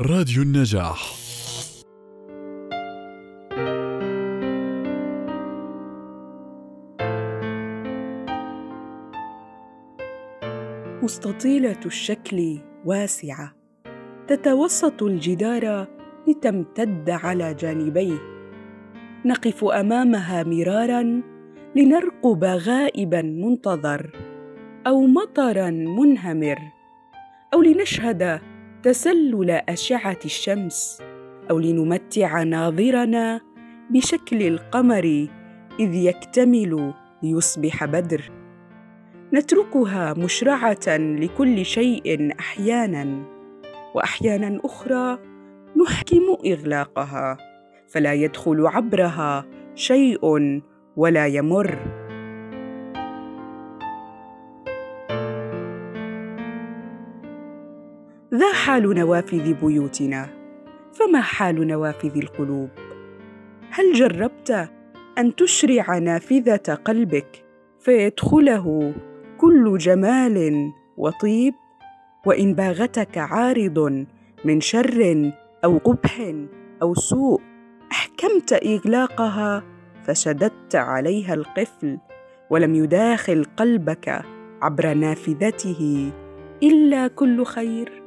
راديو النجاح. مستطيلة الشكل واسعة. تتوسط الجدار لتمتد على جانبيه. نقف أمامها مرارا لنرقب غائبا منتظر أو مطرا منهمر أو لنشهد تسلل أشعة الشمس أو لنمتع ناظرنا بشكل القمر إذ يكتمل ليصبح بدر. نتركها مشرعة لكل شيء أحيانا وأحيانا أخرى نحكم إغلاقها فلا يدخل عبرها شيء ولا يمر. ذا حال نوافذ بيوتنا. فما حال نوافذ القلوب؟ هل جربت أن تشرع نافذة قلبك فيدخله كل جمال وطيب؟ وإن باغتك عارض من شر أو قبح أو سوء أحكمت إغلاقها فشددت عليها القفل ولم يداخل قلبك عبر نافذته إلا كل خير؟